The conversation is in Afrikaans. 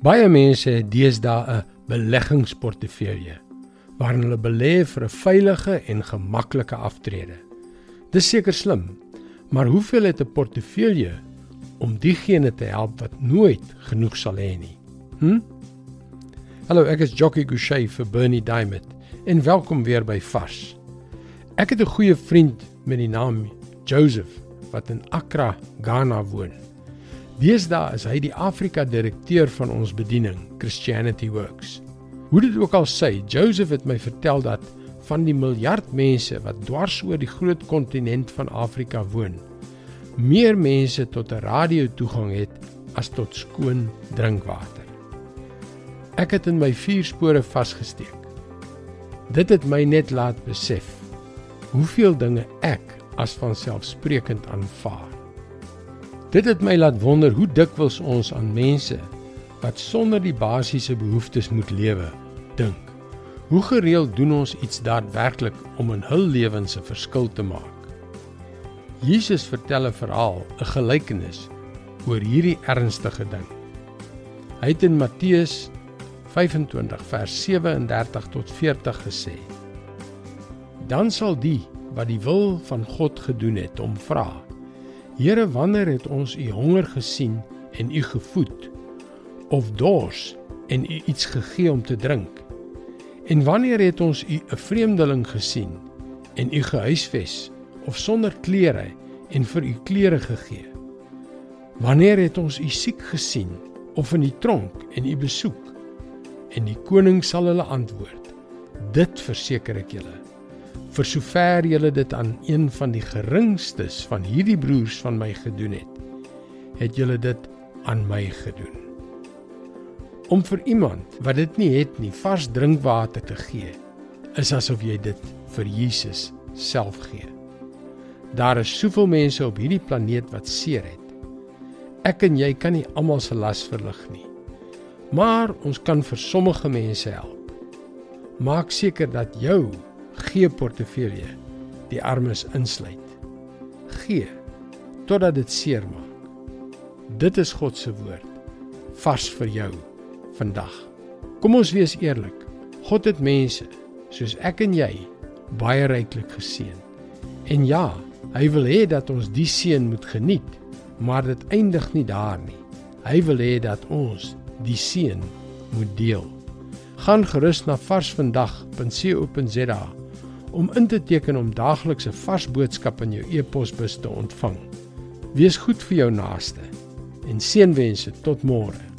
Baie mense het deesdae 'n beleggingsportefeulje waarin hulle belê vir 'n veilige en gemaklike aftrede. Dis seker slim, maar hoeveel het 'n portefeulje om diegene te help wat nooit genoeg sal hê nie? Hm? Hallo, ek is Jockey Gouchee vir Bernie Diamond en welkom weer by Vars. Ek het 'n goeie vriend met die naam Joseph wat in Accra, Ghana woon. Deesdae is hy die Afrika direkteur van ons bediening, Christianity Works. Hoe dit ook al sê, Joseph het my vertel dat van die miljard mense wat dwars oor die groot kontinent van Afrika woon, meer mense tot 'n radio toegang het as tot skoon drinkwater. Ek het in my vier spore vasgesteek. Dit het my net laat besef hoeveel dinge ek as vanselfsprekend aanvaar. Dit het my laat wonder hoe dikwels ons aan mense wat sonder die basiese behoeftes moet lewe, dink. Hoe gereeld doen ons iets daadwerklik om in hul lewens 'n verskil te maak? Jesus vertel 'n verhaal, 'n gelykenis oor hierdie ernstige ding. Hy het in Matteus 25 vers 37 tot 40 gesê: Dan sal die wat die wil van God gedoen het, hom vra: Here, wanneer het ons u honger gesien en u gevoed of dors en u iets gegee om te drink? En wanneer het ons u 'n vreemdeling gesien en u gehuisves of sonder klere en vir u klere gegee? Wanneer het ons u siek gesien of in die tronk en u besoek? En die koning sal hulle antwoord: Dit verseker ek julle vir sover julle dit aan een van die geringstes van hierdie broers van my gedoen het, het julle dit aan my gedoen. Om vir iemand wat dit nie het nie, vars drinkwater te gee, is asof jy dit vir Jesus self gee. Daar is soveel mense op hierdie planeet wat seer het. Ek en jy kan nie almal se las verlig nie. Maar ons kan vir sommige mense help. Maak seker dat jou gee portefeulje die armes insluit. Gee totdat dit seer maak. Dit is God se woord vars vir jou vandag. Kom ons wees eerlik. God het mense soos ek en jy baie ryklik geseën. En ja, hy wil hê dat ons die seën moet geniet, maar dit eindig nie daar nie. Hy wil hê dat ons die seën moet deel. Gaan gerus na varsvandag.co.za om in te teken om daaglikse vars boodskappe in jou e-posbus te ontvang. Wees goed vir jou naaste en seënwense tot môre.